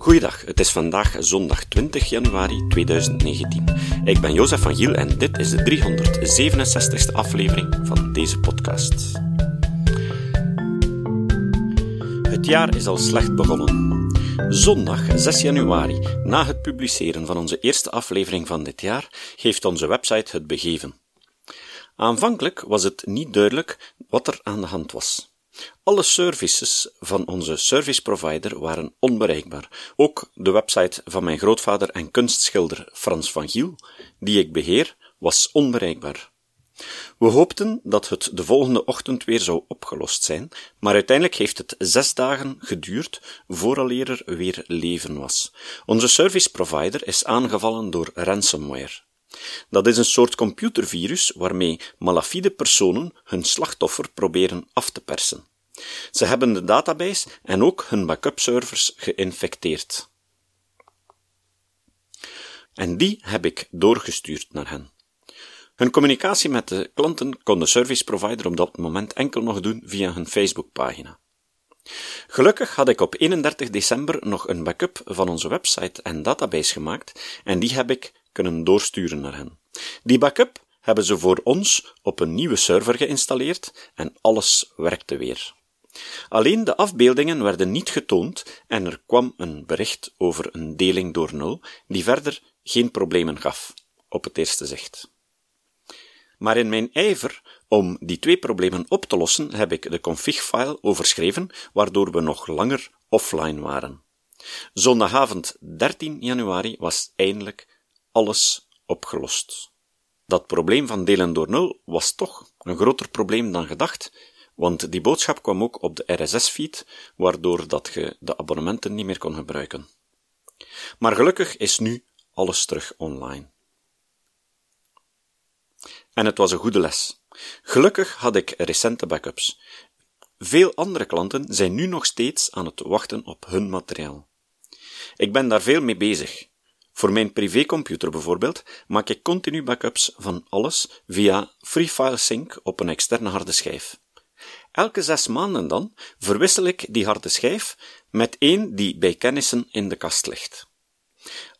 Goeiedag, het is vandaag zondag 20 januari 2019. Ik ben Jozef van Giel en dit is de 367ste aflevering van deze podcast. Het jaar is al slecht begonnen. Zondag 6 januari, na het publiceren van onze eerste aflevering van dit jaar, geeft onze website het begeven. Aanvankelijk was het niet duidelijk wat er aan de hand was. Alle services van onze service provider waren onbereikbaar. Ook de website van mijn grootvader en kunstschilder Frans van Giel, die ik beheer, was onbereikbaar. We hoopten dat het de volgende ochtend weer zou opgelost zijn, maar uiteindelijk heeft het zes dagen geduurd vooraleer er weer leven was. Onze service provider is aangevallen door ransomware. Dat is een soort computervirus waarmee malafide personen hun slachtoffer proberen af te persen. Ze hebben de database en ook hun backup servers geïnfecteerd. En die heb ik doorgestuurd naar hen. Hun communicatie met de klanten kon de service provider op dat moment enkel nog doen via hun Facebookpagina. Gelukkig had ik op 31 december nog een backup van onze website en database gemaakt en die heb ik kunnen doorsturen naar hen. Die backup hebben ze voor ons op een nieuwe server geïnstalleerd en alles werkte weer. Alleen de afbeeldingen werden niet getoond en er kwam een bericht over een deling door nul, die verder geen problemen gaf, op het eerste zicht. Maar in mijn ijver om die twee problemen op te lossen, heb ik de config-file overschreven, waardoor we nog langer offline waren. Zondagavond 13 januari was eindelijk alles opgelost. Dat probleem van delen door nul was toch een groter probleem dan gedacht, want die boodschap kwam ook op de RSS-feed, waardoor dat je de abonnementen niet meer kon gebruiken. Maar gelukkig is nu alles terug online. En het was een goede les. Gelukkig had ik recente backups. Veel andere klanten zijn nu nog steeds aan het wachten op hun materiaal. Ik ben daar veel mee bezig. Voor mijn privécomputer bijvoorbeeld maak ik continu backups van alles via Free Sync op een externe harde schijf. Elke zes maanden dan verwissel ik die harde schijf met één die bij kennissen in de kast ligt.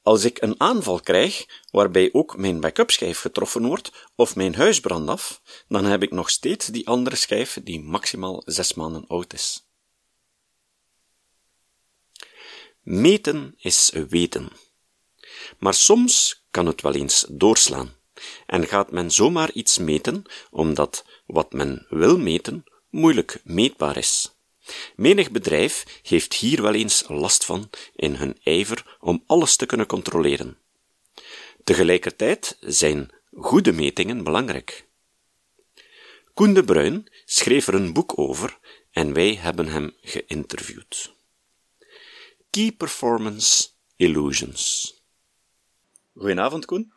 Als ik een aanval krijg, waarbij ook mijn backup schijf getroffen wordt, of mijn huis brandt af, dan heb ik nog steeds die andere schijf die maximaal zes maanden oud is. Meten is weten. Maar soms kan het wel eens doorslaan. En gaat men zomaar iets meten, omdat wat men wil meten moeilijk meetbaar is. Menig bedrijf heeft hier wel eens last van in hun ijver om alles te kunnen controleren. Tegelijkertijd zijn goede metingen belangrijk. Koen de Bruin schreef er een boek over en wij hebben hem geïnterviewd. Key Performance Illusions. Goedenavond, Koen.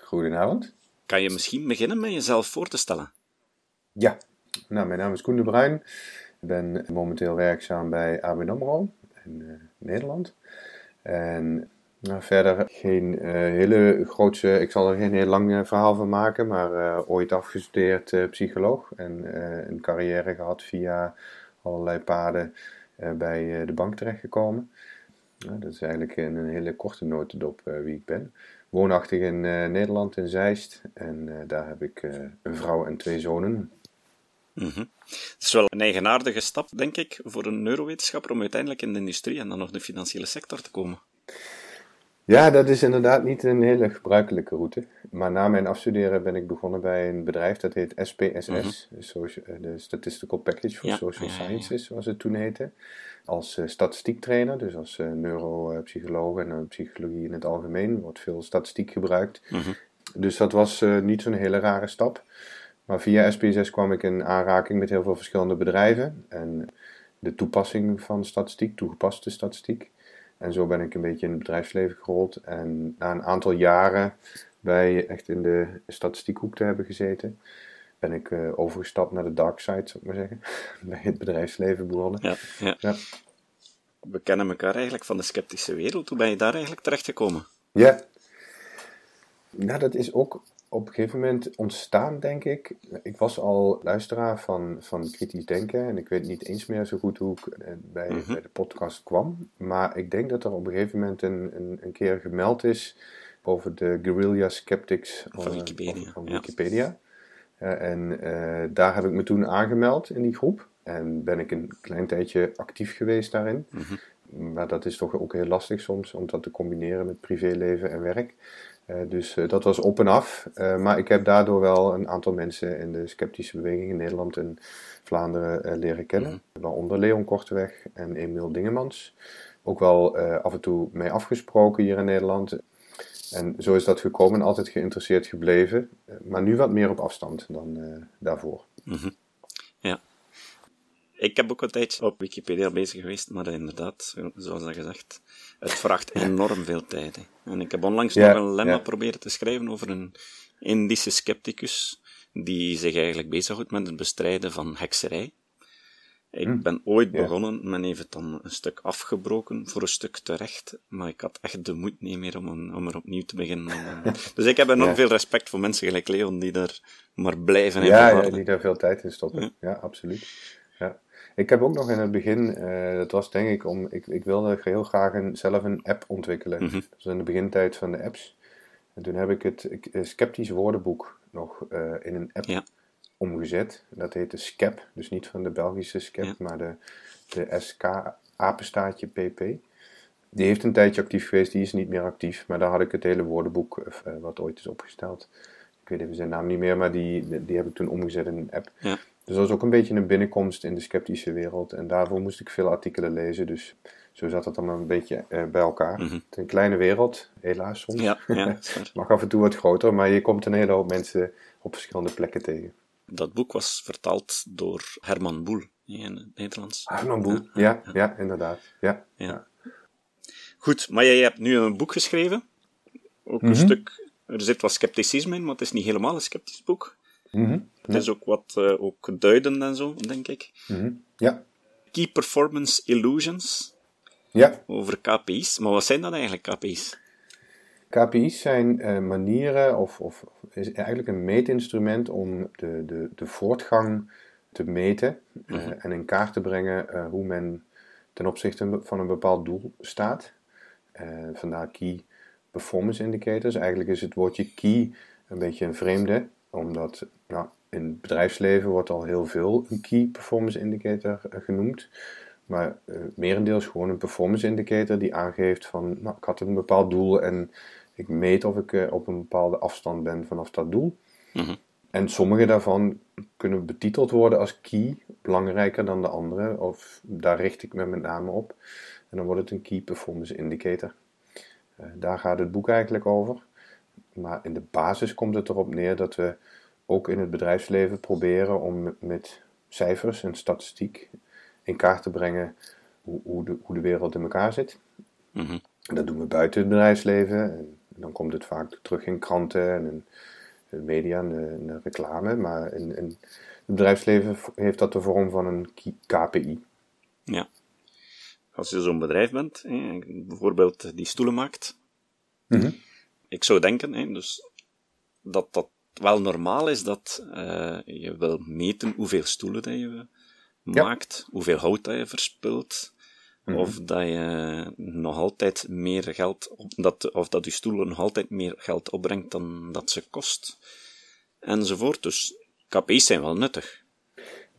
Goedenavond. Kan je misschien beginnen met jezelf voor te stellen? Ja, nou, mijn naam is Koen de Bruin. Ik ben momenteel werkzaam bij ABN AMRO in uh, Nederland. En nou, verder geen uh, hele grootse, ik zal er geen heel lang uh, verhaal van maken, maar ooit afgestudeerd psycholoog en een carrière gehad via allerlei paden bij de bank terechtgekomen. Nou, dat is eigenlijk in een hele korte notendop wie ik ben. Woonachtig in Nederland, in Zeist. En daar heb ik een vrouw en twee zonen. Mm Het is wel een eigenaardige stap, denk ik, voor een neurowetenschapper om uiteindelijk in de industrie en dan nog de financiële sector te komen. Ja, dat is inderdaad niet een hele gebruikelijke route. Maar na mijn afstuderen ben ik begonnen bij een bedrijf dat heet SPSS, mhm. de Statistical Package for Social Sciences, zoals het toen heette. Als uh, statistiektrainer, dus als uh, neuropsycholoog en uh, psychologie in het algemeen, wordt veel statistiek gebruikt. Mhm. Dus dat was niet zo'n hele rare stap. Maar via SPSS kwam ik in aanraking met heel veel verschillende bedrijven en de toepassing van statistiek, toegepaste statistiek. En zo ben ik een beetje in het bedrijfsleven gerold. En na een aantal jaren bij echt in de statistiekhoek te hebben gezeten, ben ik uh, overgestapt naar de dark side, zou ik maar zeggen. bij het bedrijfsleven begonnen. Ja, ja. ja. We kennen elkaar eigenlijk van de sceptische wereld. Hoe ben je daar eigenlijk terecht gekomen? Ja. Nou, dat is ook op een gegeven moment ontstaan, denk ik. Ik was al luisteraar van, van kritisch denken en ik weet niet eens meer zo goed hoe ik eh, bij, mhm. bij de podcast kwam. Maar ik denk dat er op een gegeven moment een, een, een keer gemeld is over de guerrilla skeptics van Wikipedia. Van, Wikipedia. en daar heb ik me toen aangemeld in die groep. En ben ik een klein tijdje actief geweest daarin. Mhm. Maar dat is toch ook heel lastig soms om dat te combineren met privéleven en werk. Uh, dus uh, dat was op en af. Uh, maar ik heb daardoor wel een aantal mensen in de sceptische beweging in Nederland en Vlaanderen leren kennen. Mm Waaronder Leon Korteweg en Emiel Dingemans. Ook wel af en toe mee afgesproken hier in Nederland. En zo is dat gekomen, altijd geïnteresseerd gebleven. maar nu wat meer op afstand dan daarvoor. Mm -hmm. Ja. Ik heb ook een tijdje op Wikipedia bezig geweest, maar inderdaad, zoals dat gezegd, het vraagt enorm veel tijd. Hè. En ik heb onlangs nog een lemma proberen te schrijven over een Indische scepticus die zich eigenlijk bezighoudt met het bestrijden van hekserij. Ik hm. ben ooit begonnen, men heeft het dan een stuk afgebroken, voor een stuk terecht, maar ik had echt de moed niet meer om, een, om er opnieuw te beginnen. dus ik heb enorm veel respect voor mensen gelijk Leon, die daar maar blijven in ja, ja, die daar veel tijd in stoppen. Ja, absoluut. Ik heb ook nog in het begin, uh, dat was denk ik om, ik, ik wilde heel graag een, zelf een app ontwikkelen. Mm Dat was in de begintijd van de apps. En toen heb ik het ik, sceptisch woordenboek nog uh, in een app ja. omgezet. Dat heette SCEP, dus niet van de Belgische SCEP, ja. maar de, de SK apenstaatje PP. Die heeft een tijdje actief geweest, die is niet meer actief. Maar daar had ik het hele woordenboek, uh, wat ooit is opgesteld. Ik weet even zijn naam niet meer, maar die, die, die heb ik toen omgezet in een app. Ja. Dus dat was ook een beetje een binnenkomst in de sceptische wereld. En daarvoor moest ik veel artikelen lezen. Dus zo zat het dan een beetje uh, bij elkaar. Mm -hmm. Het is een kleine wereld, helaas soms. Ja, ja, mag af en toe wat groter, maar je komt een hele hoop mensen op verschillende plekken tegen. Dat boek was vertaald door Herman Boel in het Nederlands. Herman Boel, ja, ja, inderdaad. Ja, ja. Goed, maar jij hebt nu een boek geschreven. Ook een mm -hmm. stuk, er zit wat scepticisme in, maar het is niet helemaal een sceptisch boek. Mm Het is ook wat uh, ook duidend en zo, denk ik. Mm Ja. Key Performance Illusions. Ja. Over KPI's. Maar wat zijn dan eigenlijk KPI's? KPI's zijn uh, manieren, of, of is eigenlijk een meetinstrument om de, de, de voortgang te meten uh, mm -hmm. en in kaart te brengen hoe men ten opzichte van een bepaald doel staat. vandaar Key Performance Indicators. Eigenlijk is het woordje key een beetje een vreemde omdat nou, in het bedrijfsleven wordt al heel veel een Key Performance Indicator eh, genoemd. Maar uh, merendeels gewoon een performance indicator die aangeeft van, nou, ik had een bepaald doel en ik meet of ik uh, op een bepaalde afstand ben vanaf dat doel. Mm En sommige daarvan kunnen betiteld worden als key, belangrijker dan de andere, of daar richt ik me met name op. En dan wordt het een key performance indicator. Uh, daar gaat het boek eigenlijk over. Maar in de basis komt het erop neer dat we ook in het bedrijfsleven proberen om met cijfers en statistiek in kaart te brengen hoe, hoe, de, hoe de wereld in elkaar zit. Mm Dat doen we buiten het bedrijfsleven. En dan komt het vaak terug in kranten en in media en de, reclame. Maar in, in, het bedrijfsleven heeft dat de vorm van een KPI. Ja. Als je zo'n bedrijf bent, bijvoorbeeld die stoelen maakt, mm ik zou denken, dus dat dat wel normaal is dat uh, je wil meten hoeveel stoelen dat je maakt, hoeveel hout dat je verspilt, mm of dat je nog altijd meer geld, op, dat, of dat je stoelen nog altijd meer geld opbrengt dan dat ze kost, enzovoort. Dus KPI's zijn wel nuttig.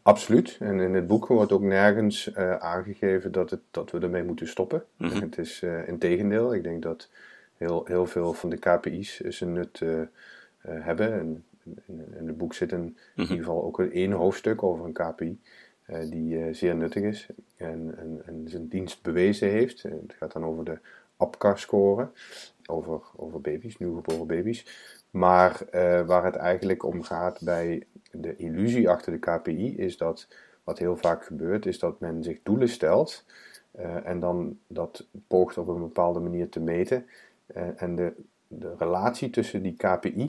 Absoluut. En in het boek wordt ook nergens uh, aangegeven dat, het, dat we ermee moeten stoppen. Mm -hmm. Het is uh, in tegendeel. Ik denk dat heel, heel veel van de KPI's zijn nut hebben. En, in, in het boek zit een, in mhm. ieder geval ook een één hoofdstuk over een KPI. Uh, die zeer nuttig is en, en, en, zijn dienst bewezen heeft. Het gaat dan over de APCAR-score, over, over baby's, nieuwgeboren baby's. Maar waar het eigenlijk om gaat bij de illusie achter de KPI is dat wat heel vaak gebeurt, is dat men zich doelen stelt en dan dat poogt op een bepaalde manier te meten. Eh, en de, de relatie tussen die KPI, eh,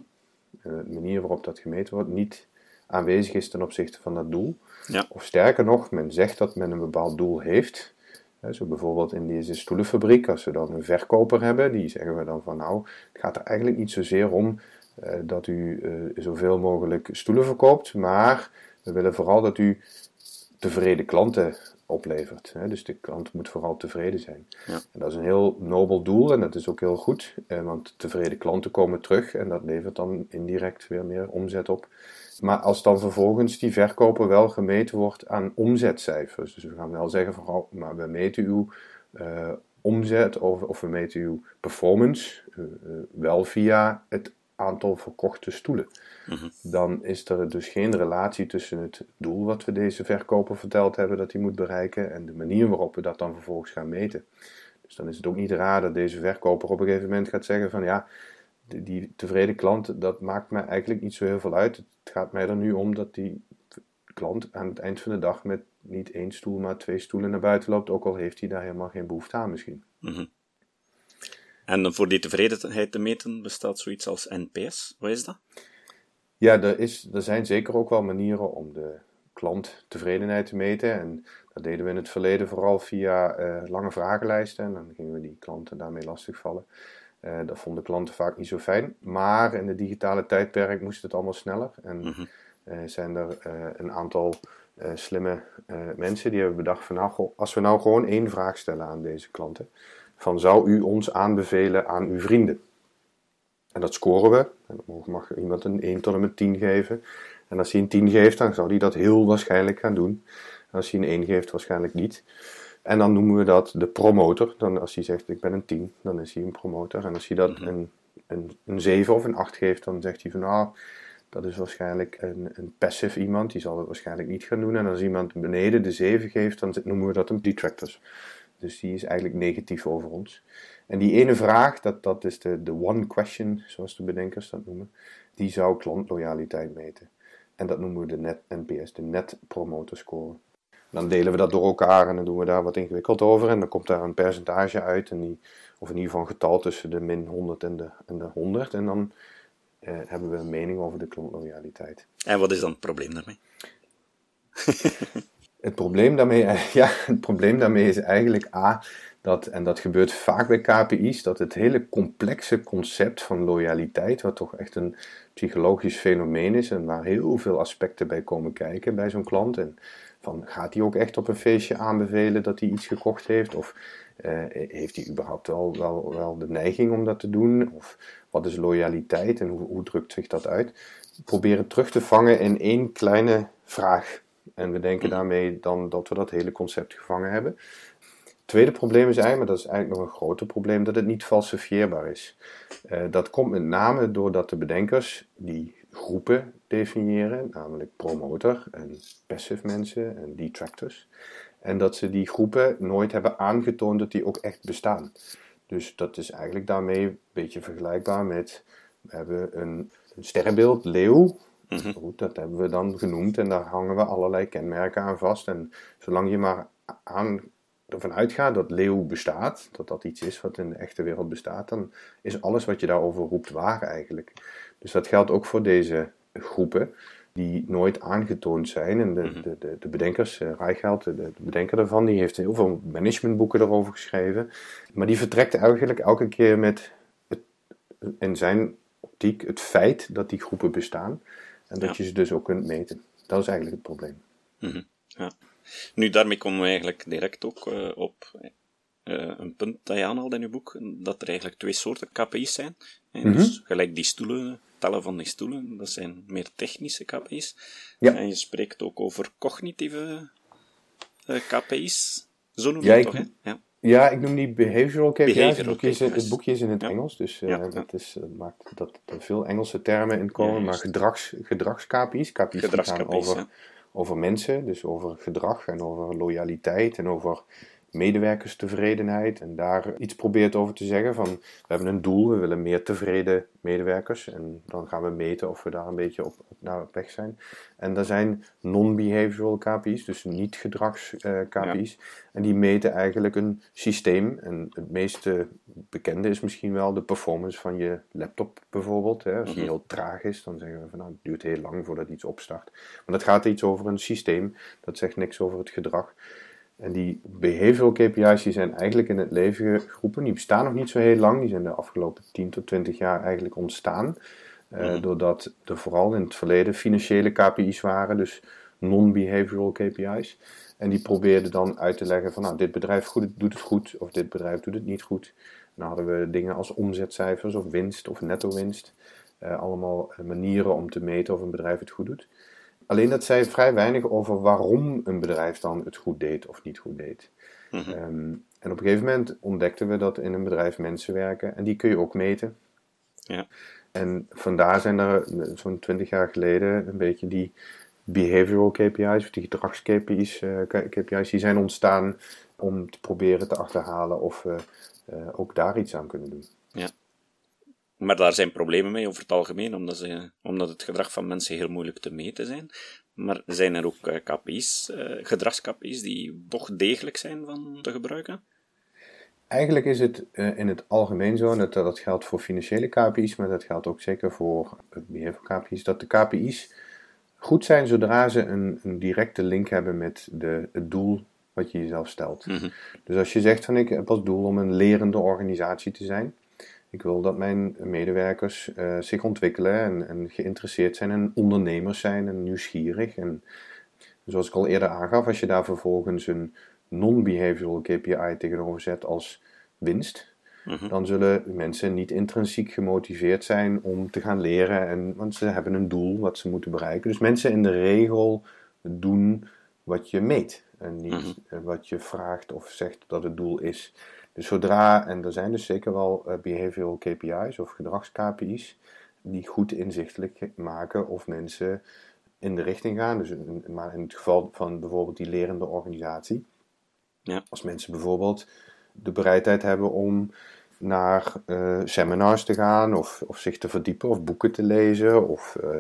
de manier waarop dat gemeten wordt, niet aanwezig is ten opzichte van dat doel. Ja. Of sterker nog, men zegt dat men een bepaald doel heeft. Zo bijvoorbeeld in deze stoelenfabriek, als we dan een verkoper hebben, die zeggen we dan van nou, het gaat er eigenlijk niet zozeer om dat u zoveel mogelijk stoelen verkoopt, maar we willen vooral dat u tevreden klanten oplevert. Hè? Dus de klant moet vooral tevreden zijn. Ja. En dat is een heel nobel doel en dat is ook heel goed, eh, want tevreden klanten komen terug en dat levert dan indirect weer meer omzet op. Maar als dan vervolgens die verkoper wel gemeten wordt aan omzetcijfers, dus we gaan wel zeggen van, oh, maar we meten uw uh, omzet of, of, we meten uw performance uh, wel via het aantal verkochte stoelen. Mhm. Dan is er dus geen relatie tussen het doel wat we deze verkoper verteld hebben dat hij moet bereiken en de manier waarop we dat dan vervolgens gaan meten. Dus dan is het ook niet raar dat deze verkoper op een gegeven moment gaat zeggen van ja, die, tevreden klant, dat maakt mij eigenlijk niet zo heel veel uit. Het gaat mij er nu om dat die klant aan het eind van de dag met niet één stoel, maar twee stoelen naar buiten loopt, ook al heeft hij daar helemaal geen behoefte aan misschien. Mm En voor die tevredenheid te meten bestaat zoiets als NPS. Wat is dat? Ja, er, is, er zijn zeker ook wel manieren om de klanttevredenheid te meten. En dat deden we in het verleden vooral via uh, lange vragenlijsten. En dan gingen we die klanten daarmee lastigvallen. Uh, dat vonden klanten vaak niet zo fijn. Maar in de digitale tijdperk moest het allemaal sneller. En mm zijn er een aantal slimme mensen die hebben bedacht van nou, als we nou gewoon één vraag stellen aan deze klanten. Van zou u ons aanbevelen aan uw vrienden? En dat scoren we. En dan mag iemand een 1 tot en met 10 geven. En als hij een 10 geeft, dan zal hij dat heel waarschijnlijk gaan doen. En als hij een 1 geeft, waarschijnlijk niet. En dan noemen we dat de promotor. Dan als hij zegt ik ben een 10, dan is hij een promotor. En als hij dat mhm. een, een, een 7 of een 8 geeft, dan zegt hij van nou, dat is waarschijnlijk een, een passive iemand. Die zal het waarschijnlijk niet gaan doen. En als iemand beneden de 7 geeft, dan noemen we dat een detractors. Dus die is eigenlijk negatief over ons. En die ene vraag, dat, dat is de, de one question, zoals de bedenkers dat noemen, die zou klantloyaliteit meten. En dat noemen we de net NPS, de net promoter score. Dan delen we dat door elkaar en dan doen we daar wat ingewikkeld over. En dan komt daar een percentage uit, en die, of in ieder geval een getal tussen de min 100 en de, en de 100. En dan eh, hebben we een mening over de klantloyaliteit. En wat is dan het probleem daarmee? het, probleem daarmee ja, het probleem daarmee is eigenlijk A, dat, en dat gebeurt vaak bij KPI's, dat het hele complexe concept van loyaliteit, wat toch echt een psychologisch fenomeen is en waar heel veel aspecten bij komen kijken bij zo'n klant. En van gaat hij ook echt op een feestje aanbevelen dat hij iets gekocht heeft? Of uh, heeft hij überhaupt wel, wel, wel de neiging om dat te doen? Of wat is loyaliteit en hoe, hoe drukt zich dat uit? Proberen terug te vangen in één kleine vraag. En we denken daarmee dan dat we dat hele concept gevangen hebben tweede probleem is eigenlijk, maar dat is eigenlijk nog een groter probleem, dat het niet falsifieerbaar is. Uh, dat komt met name doordat de bedenkers die groepen definiëren, namelijk promotor en passive mensen en detractors. En dat ze die groepen nooit hebben aangetoond dat die ook echt bestaan. Dus dat is eigenlijk daarmee een beetje vergelijkbaar met, we hebben een, een sterrenbeeld, leeuw, mhm. Goed, dat hebben we dan genoemd en daar hangen we allerlei kenmerken aan vast. En zolang je maar aan ervan uitgaat dat leeuw bestaat, dat dat iets is wat in de echte wereld bestaat, dan is alles wat je daarover roept waar eigenlijk. Dus dat geldt ook voor deze groepen die nooit aangetoond zijn. En de, mhm. de, de, de bedenkers, uh, Reichelt, de, de, bedenker daarvan, die heeft heel veel managementboeken erover geschreven. Maar die vertrekt eigenlijk elke keer met het, in zijn optiek het feit dat die groepen bestaan. En dat je ze dus ook kunt meten. Dat is eigenlijk het probleem. Mhm. Ja. Nu, daarmee komen we eigenlijk direct ook uh, op uh, een punt dat je aanhaalde in je boek, dat er eigenlijk twee soorten KPI's zijn. Mm Dus gelijk die stoelen, tellen van die stoelen, dat zijn meer technische KPI's. Ja. En je spreekt ook over cognitieve uh, KPI's. Zo noem je ja, het toch, hè? Ja. Ja, ik noem die behavioral KPI's. het, boekje is, het boekje is in het Engels, dus uh, ja, dat, is, uh, maakt dat er veel Engelse termen in komen. maar gedrags, gedrags KPI's, KPI's gedrags gaan over over mensen, dus over gedrag en over loyaliteit en over medewerkerstevredenheid en daar iets probeert over te zeggen van we hebben een doel, we willen meer tevreden medewerkers en dan gaan we meten of we daar een beetje op, op naar weg zijn. En er zijn non-behavioral KPI's, dus niet gedrags uh, KPI's en die meten eigenlijk een systeem en het meest bekende is misschien wel de performance van je laptop bijvoorbeeld. Hè. Als die mhm. heel traag is, dan zeggen we van nou het duurt heel lang voordat iets opstart. Maar dat gaat iets over een systeem, dat zegt niks over het gedrag. En die behavioral KPI's die zijn eigenlijk in het leven geroepen. Die bestaan nog niet zo heel lang. Die zijn de afgelopen 10 tot 20 jaar eigenlijk ontstaan. mhm. doordat er vooral in het verleden financiële KPI's waren, dus non-behavioral KPI's. En die probeerden dan uit te leggen van nou, dit bedrijf goed, doet het goed of dit bedrijf doet het niet goed. Dan hadden we dingen als omzetcijfers of winst of netto winst. Uh, allemaal manieren om te meten of een bedrijf het goed doet. Alleen dat zei vrij weinig over waarom een bedrijf dan het goed deed of niet goed deed. Mhm. Ehm, en op een gegeven moment ontdekten we dat in een bedrijf mensen werken en die kun je ook meten. Ja. En vandaar zijn er zo'n twintig jaar geleden een beetje die behavioral KPI's, of die gedrags-KPI's, uh, eh, KPI's, die zijn ontstaan om te proberen te achterhalen of we uh, ook daar iets aan kunnen doen. Maar daar zijn problemen mee over het algemeen, omdat, ze, omdat het gedrag van mensen heel moeilijk te meten zijn. Maar zijn er ook uh, KPI's, gedrags-KPI's, die toch degelijk zijn van te gebruiken? Eigenlijk is het in het algemeen zo, dat dat geldt voor financiële KPI's, maar dat geldt ook zeker voor behavioral KPI's, dat de KPI's goed zijn zodra ze een, een directe link hebben met de, het doel wat je jezelf stelt. Mhm. Dus als je zegt van ik heb als doel om een lerende organisatie te zijn. Ik wil dat mijn medewerkers uh, zich ontwikkelen en, en, geïnteresseerd zijn en ondernemers zijn en nieuwsgierig. En zoals ik al eerder aangaf, als je daar vervolgens een non-behavioral KPI tegenover zet als winst, Mhm. Dan zullen mensen niet intrinsiek gemotiveerd zijn om te gaan leren, en, want ze hebben een doel wat ze moeten bereiken. Dus mensen in de regel doen wat je meet en niet mhm. eh, wat je vraagt of zegt dat het doel is. Dus zodra, en er zijn dus zeker wel uh, behavioral KPI's of gedrags-KPI's, die goed inzichtelijk maken of mensen in de richting gaan. Dus maar in het geval van bijvoorbeeld die lerende organisatie. Ja. Als mensen bijvoorbeeld de bereidheid hebben om naar uh, seminars te gaan, of, of zich te verdiepen, of boeken te lezen, of, uh,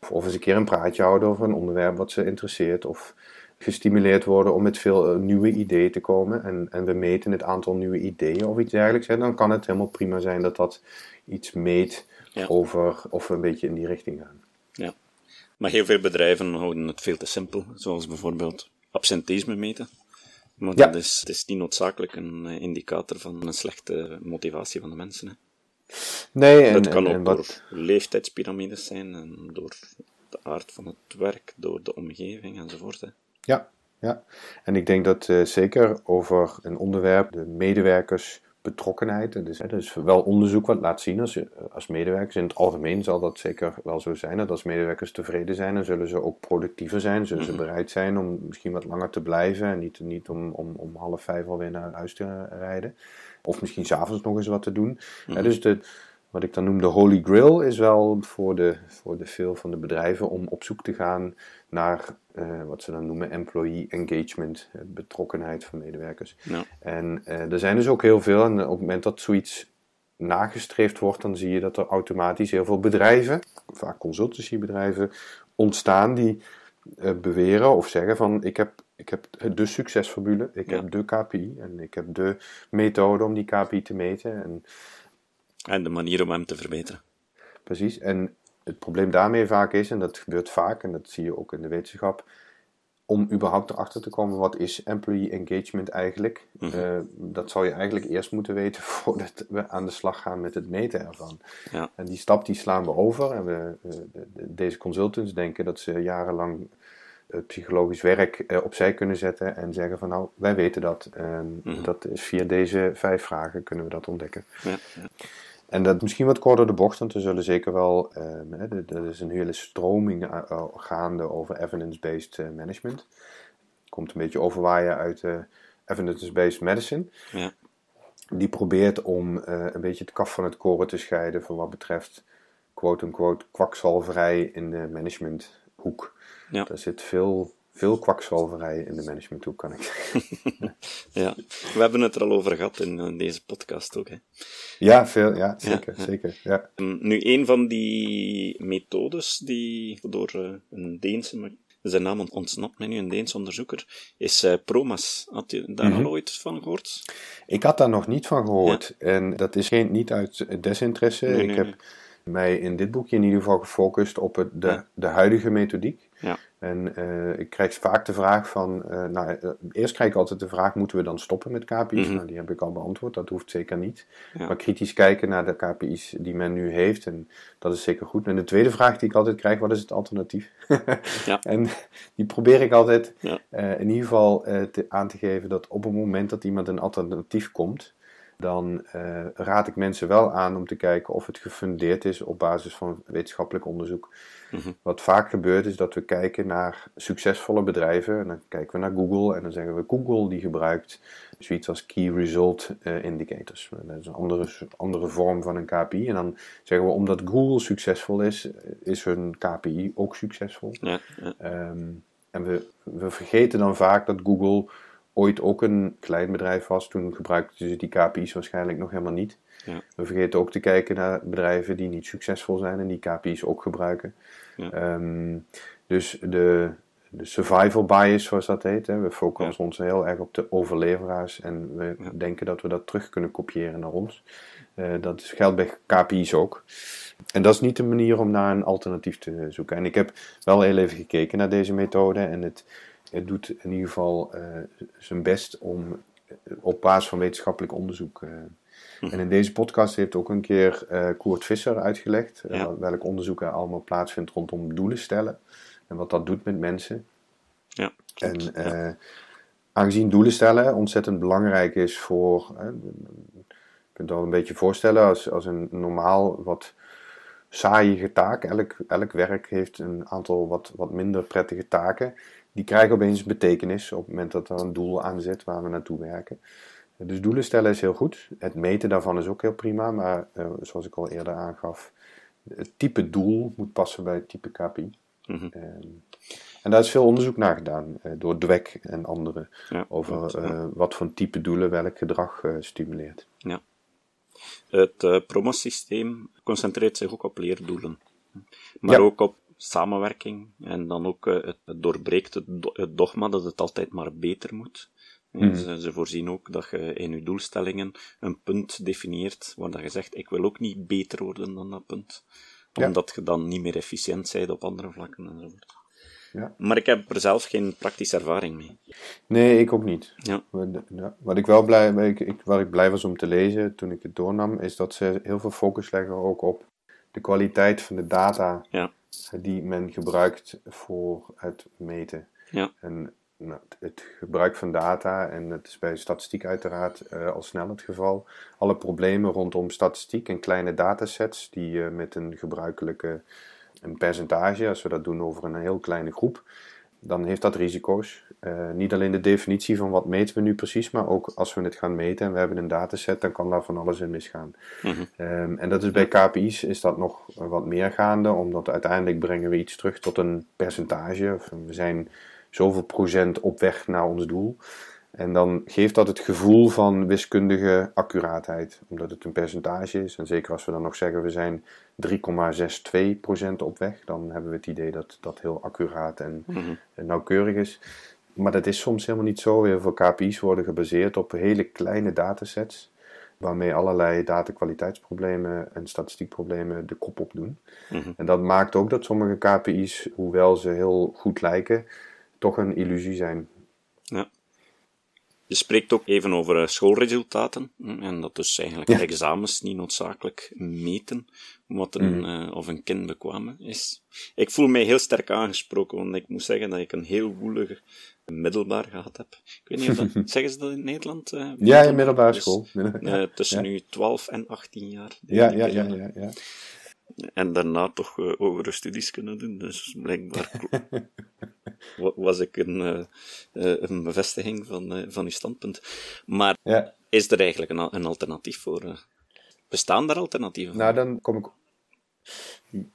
of, of, eens een keer een praatje houden over een onderwerp wat ze interesseert, of gestimuleerd worden om met veel uh, nieuwe ideeën te komen. En, en we meten het aantal nieuwe ideeën of iets dergelijks. Hè, dan kan het helemaal prima zijn dat dat iets meet over of we een beetje in die richting gaan. Ja, maar heel veel bedrijven houden het veel te simpel, zoals bijvoorbeeld absenteïsme meten. Maar ja. dat is, het is niet noodzakelijk een eh, indicator van een slechte motivatie van de mensen. Hè. Nee, en, dat kan ook door leeftijdspyramides zijn en door de aard van het werk, door de omgeving enzovoort. Hè. Ja, ja, en ik denk dat uh, zeker over een onderwerp de medewerkers betrokkenheid. Dus, hè, dus wel onderzoek wat laat zien als, als medewerkers. In het algemeen zal dat zeker wel zo zijn. Dat als medewerkers tevreden zijn, dan zullen ze ook productiever zijn. Zullen ze mhm. bereid zijn om misschien wat langer te blijven. En niet, niet om, om, om half vijf alweer naar huis te rijden. Of misschien s'avonds nog eens wat te doen. Mhm. dus de, wat ik dan noem de holy grail is wel voor de, voor de veel van de bedrijven om op zoek te gaan naar uh, wat ze dan noemen employee engagement, betrokkenheid van medewerkers. Ja. En uh, er zijn dus ook heel veel, en op het moment dat zoiets nagestreefd wordt, dan zie je dat er automatisch heel veel bedrijven, vaak consultancybedrijven, ontstaan die uh, beweren of zeggen van ik heb, ik heb de succesformule, ik heb de KPI en ik heb de methode om die KPI te meten. En, en de manier om hem te verbeteren. Precies, en het probleem daarmee vaak is, en dat gebeurt vaak, en dat zie je ook in de wetenschap, om überhaupt erachter te komen wat is employee engagement eigenlijk. Mm dat zou je eigenlijk eerst moeten weten voordat we aan de slag gaan met het meten ervan. Ja. En die stap die slaan we over. En we, deze consultants denken dat ze jarenlang uh, psychologisch werk opzij kunnen zetten en zeggen van nou, wij weten dat. En mhm. dat is via deze vijf vragen kunnen we dat ontdekken. Ja, ja. En dat misschien wat korter de bocht, want er zullen zeker wel, um, er is een hele stroming uh, uh, gaande over evidence-based uh, management. Komt een beetje overwaaien uit evidence-based medicine. Ja. Die probeert om een beetje het kaf van het koren te scheiden voor wat betreft quote-unquote kwakzalverij in de managementhoek. Ja. Daar zit veel veel kwakzalverij in de managementhoek, kan ik zeggen. ja, we hebben het er al over gehad in, deze podcast ook. Hè. Ja, veel, ja, zeker. Ja, zeker ja. Nu, een van die methodes die door uh, een Deense, zijn naam ontsnapt mij nu, een Deense onderzoeker, is uh, PROMAS. Had je daar mm al ooit van gehoord? Ik had daar nog niet van gehoord. En dat is geen, niet uit desinteresse. ik heb mij in dit boekje in ieder geval gefocust op het, de, de huidige methodiek. Ja. En uh, ik krijg vaak de vraag van, uh, nou, uh, eerst krijg ik altijd de vraag, moeten we dan stoppen met KPI's? Mhm. Nou, die heb ik al beantwoord, dat hoeft zeker niet. Ja. Maar kritisch kijken naar de KPI's die men nu heeft, en dat is zeker goed. En de tweede vraag die ik altijd krijg, wat is het alternatief? Ja. En die probeer ik altijd in ieder geval te, aan te geven dat op het moment dat iemand een alternatief komt, dan uh, raad ik mensen wel aan om te kijken of het gefundeerd is op basis van wetenschappelijk onderzoek. Mhm. Wat vaak gebeurt is dat we kijken naar succesvolle bedrijven en dan kijken we naar Google en dan zeggen we Google die gebruikt zoiets als Key Result uh, Indicators. Dat is een andere, andere vorm van een KPI en dan zeggen we omdat Google succesvol is, is hun KPI ook succesvol. Ja, ja. Um, en we, we vergeten dan vaak dat Google ooit ook een klein bedrijf was. Toen gebruikten ze die KPI's waarschijnlijk nog helemaal niet. Ja. We vergeten ook te kijken naar bedrijven die niet succesvol zijn en die KPI's ook gebruiken. Ja. Um, dus de, de survival bias, zoals dat heet. Hè. We focussen ons heel erg op de overleveraars en we denken dat we dat terug kunnen kopiëren naar ons. Uh, dat geldt bij KPI's ook. En dat is niet de manier om naar een alternatief te zoeken. En ik heb wel heel even gekeken naar deze methode en het, het doet in ieder geval uh, zijn best om op basis van wetenschappelijk onderzoek. Uh, Mhm. En in deze podcast heeft ook een keer uh, Koert Visser uitgelegd uh, Ja. welk onderzoek er allemaal plaatsvindt rondom doelen stellen en wat dat doet met mensen. Ja, En aangezien doelen stellen ontzettend belangrijk is voor, je kunt het wel een beetje voorstellen als, als een normaal wat saaiige taak. Elk, elk werk heeft een aantal wat, wat minder prettige taken. Die krijgen opeens betekenis op het moment dat er een doel aan zit waar we naartoe werken. Dus doelen stellen is heel goed. Het meten daarvan is ook heel prima. Maar uh, zoals ik al eerder aangaf, het type doel moet passen bij het type KPI. Mhm. Um, en daar is veel onderzoek naar gedaan uh, door Dweck en anderen Ja, over ja. uh, wat voor type doelen welk gedrag stimuleert. Ja. Het promotiesysteem concentreert zich ook op leerdoelen. Maar Ja. ook op samenwerking en dan ook uh, het, het doorbreekt het, do- het dogma dat het altijd maar beter moet. Mhm. ze, ze voorzien ook dat je in je doelstellingen een punt definieert waar dat je zegt, ik wil ook niet beter worden dan dat punt. Ja. Omdat je dan niet meer efficiënt bent op andere vlakken enzovoort. Ja. Maar ik heb er zelf geen praktische ervaring mee. Nee, ik ook niet. Ja. Wat- Wat ik wel blij, wat ik, ik- waar ik blij was om te lezen toen ik het doornam, is dat ze heel veel focus leggen ook op de kwaliteit van de data Ja. Die men gebruikt voor het meten. Ja. En nou, het- gebruik van data, en het is bij statistiek uiteraard eh, al snel het geval, alle problemen rondom statistiek en kleine datasets die eh, met een gebruikelijke een percentage, als we dat doen over een heel kleine groep, dan heeft dat risico's. Eh, niet alleen de definitie van wat meten we nu precies, maar ook als we het gaan meten en we hebben een dataset, dan kan daar van alles in misgaan. Mhm. Ehm, en dat is bij KPI's is dat nog wat meer gaande, omdat uiteindelijk brengen we iets terug tot een percentage. Of we zijn zoveel procent op weg naar ons doel. En dan geeft dat het gevoel van wiskundige accuraatheid, omdat het een percentage is. En zeker als we dan nog zeggen we zijn 3,62% op weg, dan hebben we het idee dat dat heel accuraat en Mhm. en nauwkeurig is. Maar dat is soms helemaal niet zo. Heel veel KPI's worden gebaseerd op hele kleine datasets, waarmee allerlei datakwaliteitsproblemen en statistiekproblemen de kop op doen. Mhm. En dat maakt ook dat sommige KPI's, hoewel ze heel goed lijken, toch een illusie zijn. Ja. Je spreekt ook even over eh, schoolresultaten. En dat dus eigenlijk Ja. examens niet noodzakelijk meten wat een, eh, of een kind bekwamen is. Ik voel mij heel sterk aangesproken, want ik moet zeggen dat ik een heel woelige middelbaar gehad heb. Ik weet niet of dat, zeggen ze dat in Nederland? eh, Ja, in middelbare Dus, school. eh, tussen Ja. nu 12 en 18 jaar. Ja, ja, ja, periode. ja, ja. En daarna toch eh, hogere studies kunnen doen. Dus blijkbaar wa- was ik een, eh, eh, een bevestiging van, eh, van uw standpunt. Maar ja. is er eigenlijk een, een alternatief voor? eh, bestaan er alternatieven? Nou, dan kom ik.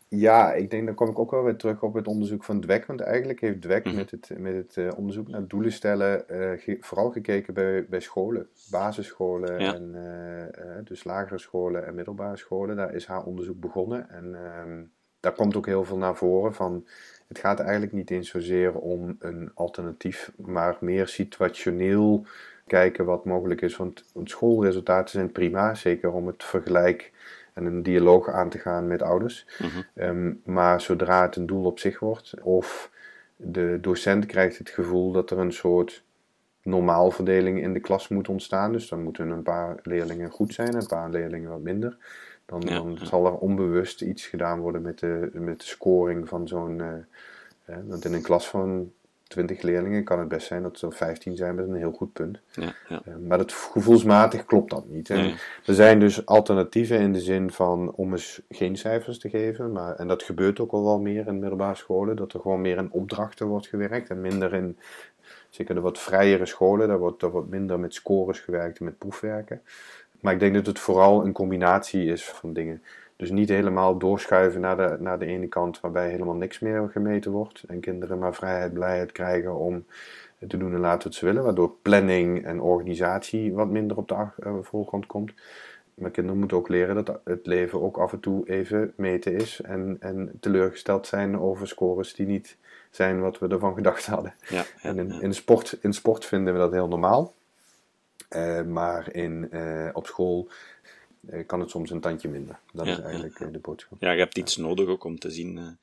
Ja, ik denk dan kom ik ook wel weer terug op het onderzoek van Dweck. Want eigenlijk heeft Dweck Mhm. met het, met het eh, onderzoek naar doelen stellen eh, ge- vooral gekeken bij, bij scholen, basisscholen Ja. en eh, dus lagere scholen en middelbare scholen. Daar is haar onderzoek begonnen. En ehm, daar komt ook heel veel naar voren van. Het gaat eigenlijk niet eens zozeer om een alternatief, maar meer situationeel kijken wat mogelijk is. Want, want schoolresultaten zijn prima, zeker om het vergelijk en een dialoog aan te gaan met ouders. Mhm. Ehm, maar zodra het een doel op zich wordt, of de docent krijgt het gevoel dat er een soort normaalverdeling in de klas moet ontstaan. Dus dan moeten een paar leerlingen goed zijn, een paar leerlingen wat minder. Dan, dan zal er onbewust iets gedaan worden met de, met de scoring van zo'n. Uh, want in een klas van 20 leerlingen kan het best zijn dat er 15 zijn met een heel goed punt. Ja, ja. Uh, maar dat gevoelsmatig klopt dat niet. Er zijn dus alternatieven in de zin van om eens geen cijfers te geven. Maar, en dat gebeurt ook al wel meer in middelbare scholen. Dat er gewoon meer in opdrachten wordt gewerkt en minder in Zeker de wat vrijere scholen, daar wordt, daar wordt minder met scores gewerkt en met proefwerken. Maar ik denk dat het vooral een combinatie is van dingen. Dus niet helemaal doorschuiven naar de, naar de ene kant waarbij helemaal niks meer gemeten wordt. En kinderen maar vrijheid, blijheid krijgen om te doen en laten wat ze willen. Waardoor planning en organisatie wat minder op de uh, voorgrond komt. Maar kinderen moeten ook leren dat het leven ook af en toe even meten is. En, en teleurgesteld zijn over scores die niet zijn wat we ervan gedacht hadden. Ja, en in, in, sport, in sport vinden we dat heel normaal. Uh, maar in, uh, op school kan het soms een tandje minder. Dat is eigenlijk de boodschap. Ja, je hebt iets nodig ook om te zien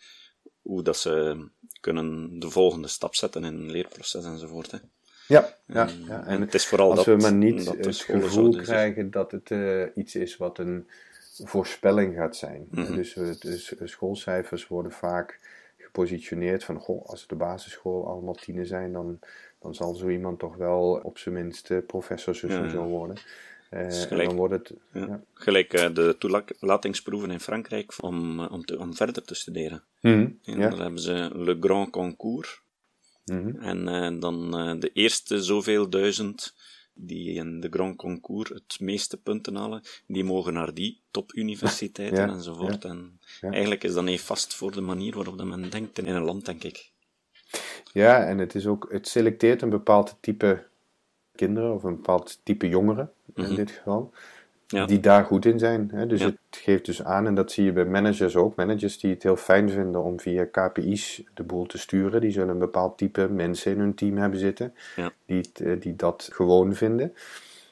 hoe dat ze kunnen de volgende stap zetten in een leerproces enzovoort. Hè. Ja, ja, ja. En, het is vooral als dat, we maar niet het gevoel krijgen dat het iets is wat een voorspelling gaat zijn. Mm -hmm. Dus, dus schoolcijfers worden vaak gepositioneerd van, goh, als de basisschool allemaal tienen zijn, dan, dan zal zo iemand toch wel op zijn minst professor zo zo worden. Uh, gelijk, dan wordt het, ja. gelijk uh, de toelatingsproeven in Frankrijk om, uh, om, te, om verder te studeren. Mm en hebben ze Le Grand Concours. Mm -hmm. En dan de eerste zoveel duizend die in de Grand Concours het meeste punten halen, die mogen naar die topuniversiteiten enzovoort. En eigenlijk is dat niet vast voor de manier waarop men denkt in een land, denk ik. Ja, en het, is ook, het selecteert een bepaald type kinderen, of een bepaald type jongeren in mhm. dit geval ja. die daar goed in zijn. Hè? Dus het geeft dus aan, en dat zie je bij managers ook, managers die het heel fijn vinden om via KPI's de boel te sturen, die zullen een bepaald type mensen in hun team hebben zitten, ja. die, eh, die dat gewoon vinden.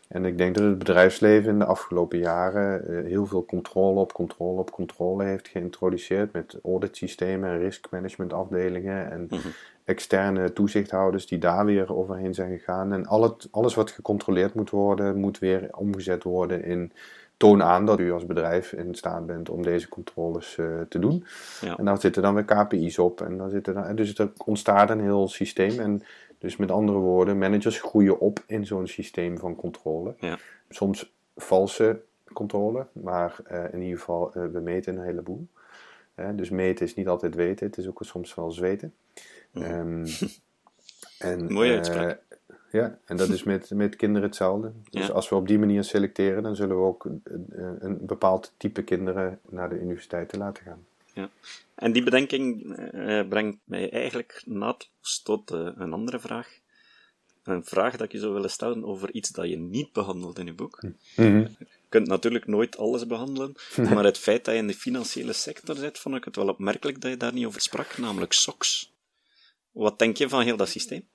En ik denk dat het bedrijfsleven in de afgelopen jaren eh, heel veel controle op controle op controle heeft geïntroduceerd met auditsystemen en riskmanagementafdelingen en mhm externe toezichthouders die daar weer overheen zijn gegaan. En al het, alles wat gecontroleerd moet worden, moet weer omgezet worden in toon aan dat u als bedrijf in staat bent om deze controles uh, te doen. Ja. En daar zitten dan weer KPI's op. En dan zitten dan, dus er ontstaat een heel systeem. En dus met andere woorden, managers groeien op in zo'n systeem van controle. Ja. Soms valse controle, maar uh, in ieder geval, uh, we meten een heleboel. dus meten is niet altijd weten, het is ook soms wel zweten. Um, en, Mooie eh, uitspraak. ja, en dat is met, met kinderen hetzelfde. Dus als we op die manier selecteren, dan zullen we ook een, een bepaald type kinderen naar de universiteiten laten gaan. Ja. En die bedenking uh, brengt mij eigenlijk naadloos tot uh, een andere vraag. Een vraag dat ik je zou willen stellen over iets dat je niet behandelt in je boek. Mm -hmm. Je kunt natuurlijk nooit alles behandelen, maar het feit dat je in de financiële sector zit, vond ik het wel opmerkelijk dat je daar niet over sprak, namelijk SOX. Wat denk je van heel dat systeem?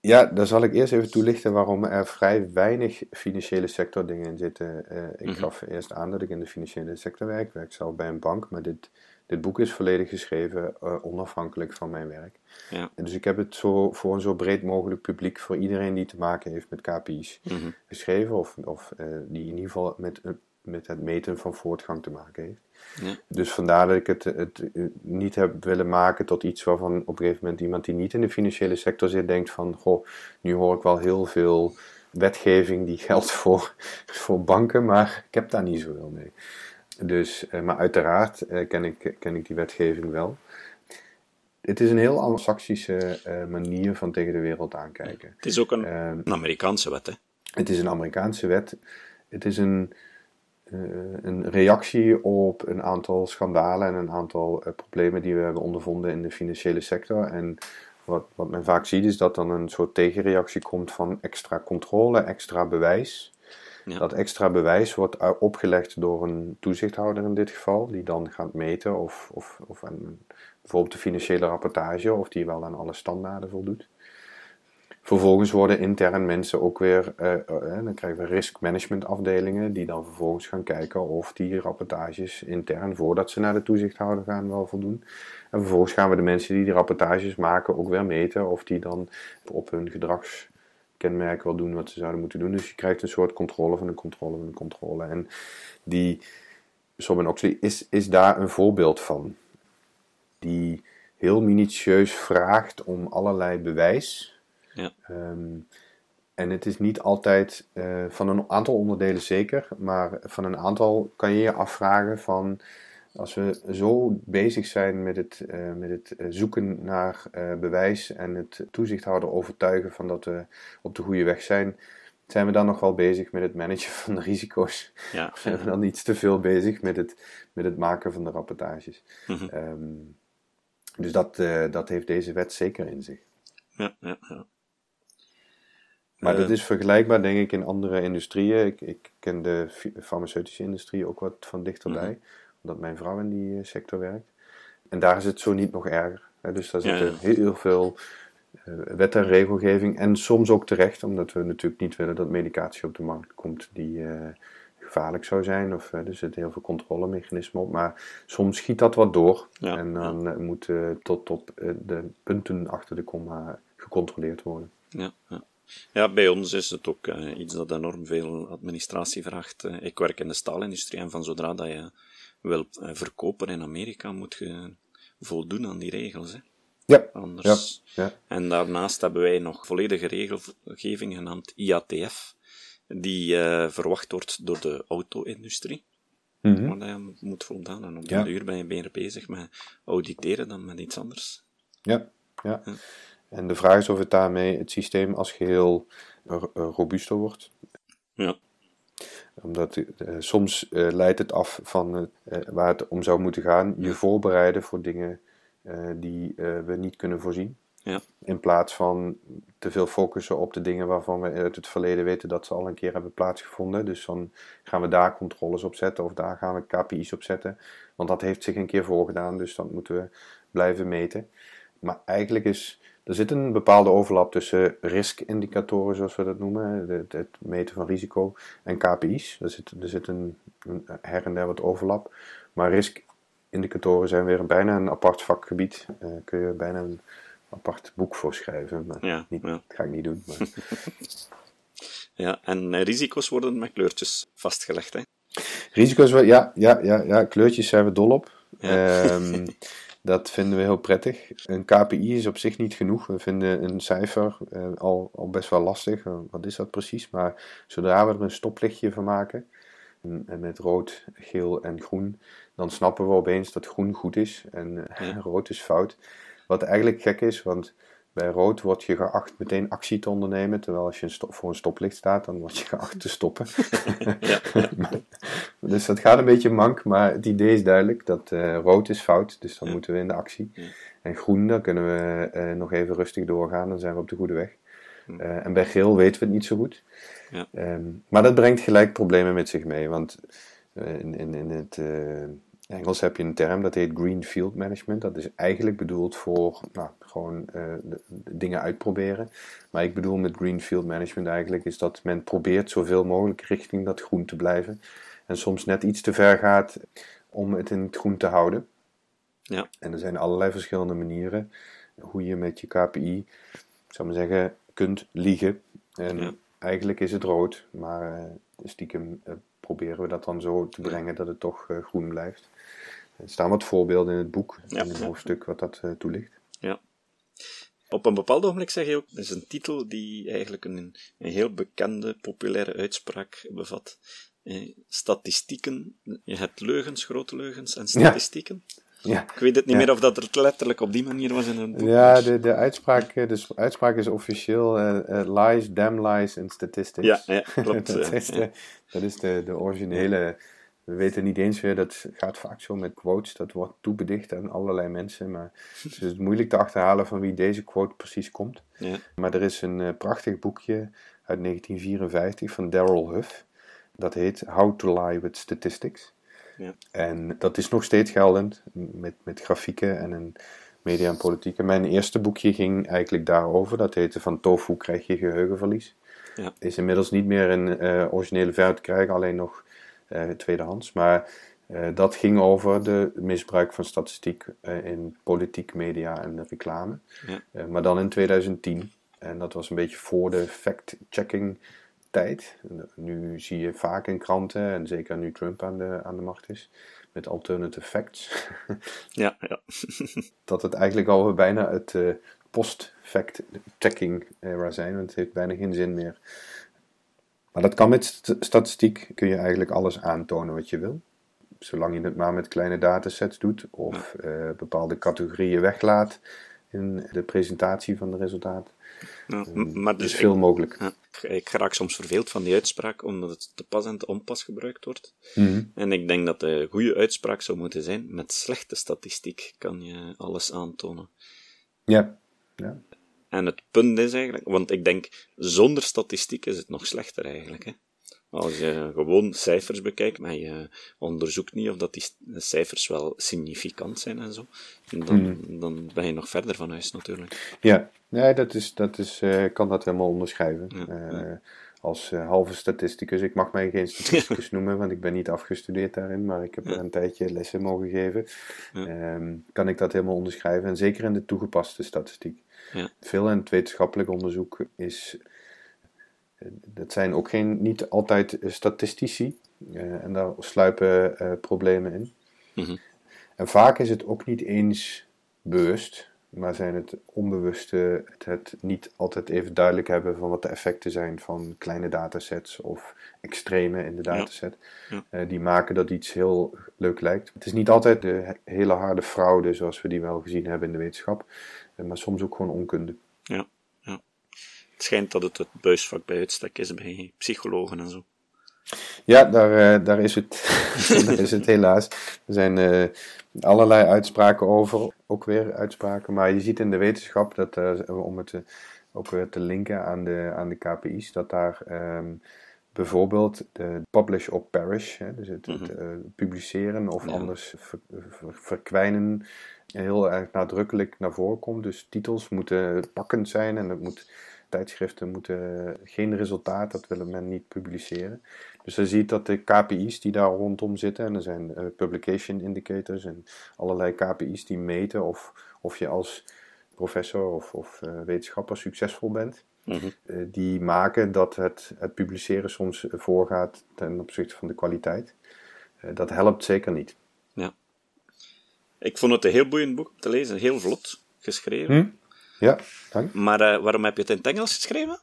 Ja, daar zal ik eerst even toelichten waarom er vrij weinig financiële sector dingen in zitten. Uh, ik mm gaf eerst aan dat ik in de financiële sector werk. Ik werk zelf bij een bank, maar dit, dit boek is volledig geschreven uh, onafhankelijk van mijn werk. Ja. En dus ik heb het zo, voor een zo breed mogelijk publiek, voor iedereen die te maken heeft met KPI's, mm -hmm. geschreven. Of, of uh, die in ieder geval met, met het meten van voortgang te maken heeft. Ja. Dus vandaar dat ik het, het, niet heb willen maken tot iets waarvan op een gegeven moment iemand die niet in de financiële sector zit, denkt van, goh, nu hoor ik wel heel veel wetgeving die geldt voor, voor banken, maar ik heb daar niet zoveel mee. Dus, eh, maar uiteraard eh, ken, ik, ken ik die wetgeving wel. Het is een heel anglo-saxische uh, manier van tegen de wereld aankijken. Het is ook een, een Amerikaanse wet, hè? Het is een Amerikaanse wet. Het is een, een reactie op een aantal schandalen en een aantal uh, problemen die we hebben ondervonden in de financiële sector. En wat, wat men vaak ziet is dat dan een soort tegenreactie komt van extra controle, extra bewijs. Ja. Dat extra bewijs wordt opgelegd door een toezichthouder in dit geval, die dan gaat meten of, of, of een, bijvoorbeeld de financiële rapportage, of die wel aan alle standaarden voldoet. Vervolgens worden intern mensen ook weer, uh, uh, dan krijgen we risk management afdelingen, die dan vervolgens gaan kijken of die rapportages intern, voordat ze naar de toezichthouder gaan, wel voldoen. En vervolgens gaan we de mensen die die rapportages maken ook weer meten of die dan op hun gedragskenmerk wel doen wat ze zouden moeten doen. Dus je krijgt een soort controle van een controle van een controle. En die Sobin Oxley is, is daar een voorbeeld van. Die heel minutieus vraagt om allerlei bewijs ja. Ehm, en het is niet altijd uh, van een aantal onderdelen zeker, maar van een aantal kan je je afvragen van als we zo bezig zijn met het, uh, met het eh, zoeken naar uh, bewijs en het toezichthouder overtuigen van dat we op de goede weg zijn, zijn we dan nog wel bezig met het managen van de risico's? Ja. Of zijn we dan iets te veel bezig met het, met het maken van de rapportages? Mm -hmm. um, dus dat, dat heeft deze wet zeker in zich. Ja, ja, ja. Maar dat Eh, is vergelijkbaar, denk ik, in andere industrieën. Ik, ik ken de farmaceutische industrie ook wat van dichterbij, omdat mijn vrouw in die eh, sector werkt. En daar is het zo niet nog erger. Dus daar zitten ja. heel veel eh, wet en regelgeving. En soms ook terecht, omdat we natuurlijk niet willen dat medicatie op de markt komt die eh, gevaarlijk zou zijn. Of, er zitten heel veel controlemechanismen op. Maar soms schiet dat wat door. Ja, en dan eh, moet tot, eh, de punten achter de komma gecontroleerd worden. Ja, ja. Ja, bij ons is het ook eh, iets dat enorm veel administratie vraagt. Eh, ik werk in de staalindustrie en van zodra dat je wil eh, verkopen in Amerika, moet je voldoen aan die regels. Hè. Ja, Anders. ja. En daarnaast hebben wij nog volledige regelgeving genaamd IATF, die verwacht wordt door de auto-industrie. Mhm. Waar je moet voldaan. En op Ja. de uur ben je meer bezig met auditeren dan met iets anders. Ja, ja. En de vraag is of het daarmee het systeem als geheel eh, robuuster wordt. Ja, Omdat eh, soms eh, leidt het af van waar het om zou moeten gaan. Je voorbereiden voor dingen die we niet kunnen voorzien. ja, In plaats van te veel focussen op de dingen waarvan we uit het verleden weten dat ze al een keer hebben plaatsgevonden. Dus dan gaan we daar controles op zetten of daar gaan we KPI's op zetten. Want dat heeft zich een keer voorgedaan, dus dat moeten we blijven meten. Maar eigenlijk is, er zit een bepaalde overlap tussen riskindicatoren, zoals we dat noemen, het, het meten van risico, en KPI's. Er zit, er zit een, een her en der wat overlap. Maar riskindicatoren zijn weer bijna een apart vakgebied. Eh kun je bijna een apart boek voor schrijven. Maar Ja, niet, ja. dat ga ik niet doen. Maar. ja. En eh, risico's worden met kleurtjes vastgelegd. Hè. Risico's, ja, ja, ja, ja, kleurtjes zijn we dol op. Ja. Ehm, dat vinden we heel prettig. Een KPI is op zich niet genoeg. We vinden een cijfer eh, al, al best wel lastig. Eh, wat is dat precies? Maar zodra we er een stoplichtje van maken, en, met rood, geel en groen, dan snappen we opeens dat groen goed is en eh, Ja. rood is fout. Wat eigenlijk gek is, want bij rood word je geacht meteen actie te ondernemen, terwijl als je een stop, voor een stoplicht staat, dan word je geacht te stoppen. dus dat gaat een beetje mank, maar het idee is duidelijk dat eh, rood is fout, dus dan Ja. moeten we in de actie. Ja. En groen, dan kunnen we eh, nog even rustig doorgaan, dan zijn we op de goede weg. Eh, en bij geel weten we het niet zo goed. Ja. Ehm, maar dat brengt gelijk problemen met zich mee, want in, in, in het Engels heb je een term dat heet Green Field Management. Dat is eigenlijk bedoeld voor nou, gewoon eh, de- de dingen uitproberen. Maar ik bedoel met Green Field Management eigenlijk is dat men probeert zoveel mogelijk richting dat groen te blijven. En soms net iets te ver gaat om het in het groen te houden. Ja. En er zijn allerlei verschillende manieren hoe je met je KPI, ik zou maar zeggen, kunt liegen. En Ja. eigenlijk is het rood, maar eh, stiekem eh, proberen we dat dan zo te brengen dat het toch groen blijft. Er staan wat voorbeelden in het boek, Ja. in het hoofdstuk wat dat toelicht. Ja. Op een bepaald ogenblik zeg je ook, dat is een titel die eigenlijk een, een heel bekende, populaire uitspraak bevat. Eh, statistieken, je hebt leugens, grote leugens en statistieken. Ja, Ik weet het niet Ja. meer of dat het letterlijk op die manier was in het boek. ja maar- de, de, uitspraak, eh, de uitspraak is officieel eh, eh, lies, damn lies en statistics. ja, ja, klopt. dat, is de, dat is de, de originele. We weten niet eens weer, dat gaat vaak zo met quotes, dat wordt toebedicht aan allerlei mensen. Maar het is moeilijk te achterhalen van wie deze quote precies komt. Ja. Maar er is een eh, prachtig boekje uit 1954 van Daryl Huff. Dat heet How to Lie with Statistics. Ja. En dat is nog steeds geldend, met, met grafieken en een media en politiek. En mijn eerste boekje ging eigenlijk daarover. Dat heette Van tofu krijg je geheugenverlies. Ja. Is inmiddels niet meer in uh, originele verf te krijgen, alleen nog tweedehands. Maar uh, dat ging over de misbruik van statistiek in politiek, media en reclame. Ja. maar dan in 2010. En dat was een beetje voor de fact-checking tijd. Nu zie je vaak in kranten, en zeker nu Trump aan de, aan de macht is, met alternative facts. ja, ja. dat het eigenlijk al bijna het uh, post-fact-checking era zijn, want het heeft bijna geen zin meer. Maar dat kan met statistiek, kun je eigenlijk alles aantonen wat je wil. Zolang je het maar met kleine datasets doet of uh, bepaalde categorieën weglaat in de presentatie van de resultaten. Ja, ehm, maar dus is veel mogelijk. Ja, ik raak soms verveeld van die uitspraak, omdat het te pas en te onpas gebruikt wordt. Mhm. En ik denk dat de goede uitspraak zou moeten zijn: met slechte statistiek kan je alles aantonen. Ja. ja. En het punt is eigenlijk, want ik denk, zonder statistiek is het nog slechter eigenlijk. Hè? Als je gewoon cijfers bekijkt, maar je onderzoekt niet of dat die cijfers wel significant zijn en zo, dan, mhm. dan ben je nog verder van huis natuurlijk. Ja, nee, dat is, dat is, uh, kan dat helemaal onderschrijven. Uh, als uh, halve statisticus, ik mag mij geen statisticus noemen, want ik ben niet afgestudeerd daarin, maar ik heb er een tijdje lessen mogen geven. Um, kan ik dat helemaal onderschrijven, en zeker in de toegepaste statistiek. Veel in het wetenschappelijk onderzoek is dat zijn ook geen, niet altijd statistici. Uh, en daar sluipen uh, problemen in. Mhm. En vaak is het ook niet eens bewust, maar zijn het onbewuste, het, het, niet altijd even duidelijk hebben van wat de effecten zijn van kleine datasets of extreme in de dataset. Ja. Uh, die maken dat iets heel leuk lijkt. Het is niet altijd de hele harde fraude zoals we die wel gezien hebben in de wetenschap, maar soms ook gewoon onkunde. Ja. Het schijnt dat het het buisvak bij uitstek is bij psychologen en zo. Ja, daar, uh, daar, is, het, daar is het helaas. Er zijn uh, allerlei uitspraken over, ook weer uitspraken. Maar je ziet in de wetenschap dat, uh, om het ook weer te linken aan de, aan de KPI's, dat daar um, bijvoorbeeld de publish or perish, hè, dus het, het mhm. publiceren of anders ver, ver, verkwijnen, heel erg nadrukkelijk naar voren komt. Dus titels moeten pakkend zijn en het moet tijdschriften moeten geen resultaat, dat willen men niet publiceren. Dus je ziet dat de KPI's die daar rondom zitten, en er zijn uh, publication indicators en allerlei KPI's die meten of, of je als professor of, of uh, wetenschapper succesvol bent. Mhm. Eh, die maken dat het, het publiceren soms voorgaat ten opzichte van de kwaliteit. dat helpt zeker niet. Ik vond het een heel boeiend boek te lezen, heel vlot geschreven. Hm? Ja, dank. Maar uh, waarom heb je het in het Engels geschreven?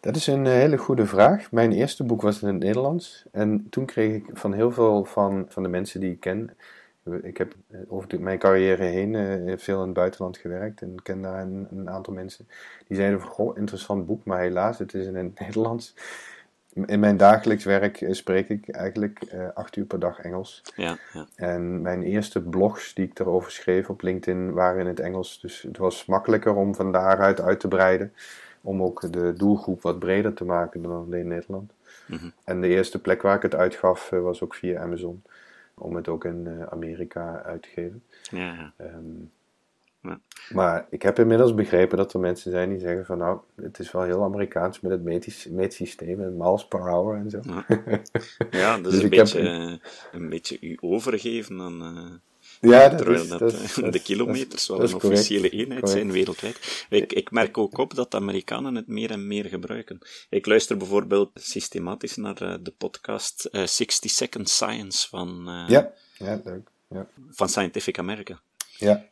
Dat is een eh, hele goede vraag. Mijn eerste boek was in het Nederlands. En toen kreeg ik van heel veel van, van de mensen die ik ken. Ik heb eh, over mijn carrière heen uh, veel in het buitenland gewerkt en ken daar een, een, aantal mensen. Die zeiden van, goh, interessant boek, maar helaas, het is in het Nederlands in mijn dagelijks werk eh, spreek ik eigenlijk uh, acht uur per dag Engels. Ja, ja. En mijn eerste blogs die ik erover schreef op LinkedIn waren in het Engels. Dus het was makkelijker om van daaruit uit te breiden. Om ook de doelgroep wat breder te maken dan alleen Nederland. Mm En de eerste plek waar ik het uitgaf uh, was ook via Amazon. Om het ook in uh, Amerika uit te geven. Ja, um, maar ik heb inmiddels begrepen dat er mensen zijn die zeggen van nou, het is wel heel Amerikaans met het meetsysteem en miles per hour en zo. Ja, ja dat is dus een, beetje, heb... een beetje u overgeven aan... Uh, ja, dat is, dat, dat, de kilometers wel een officiële eenheid zijn wereldwijd. Ik, ik merk ook op dat de Amerikanen het meer en meer gebruiken. Ik luister bijvoorbeeld systematisch naar de podcast uh, 60 Second Science van, uh, ja, ja, leuk. Ja. van Scientific America. Ja.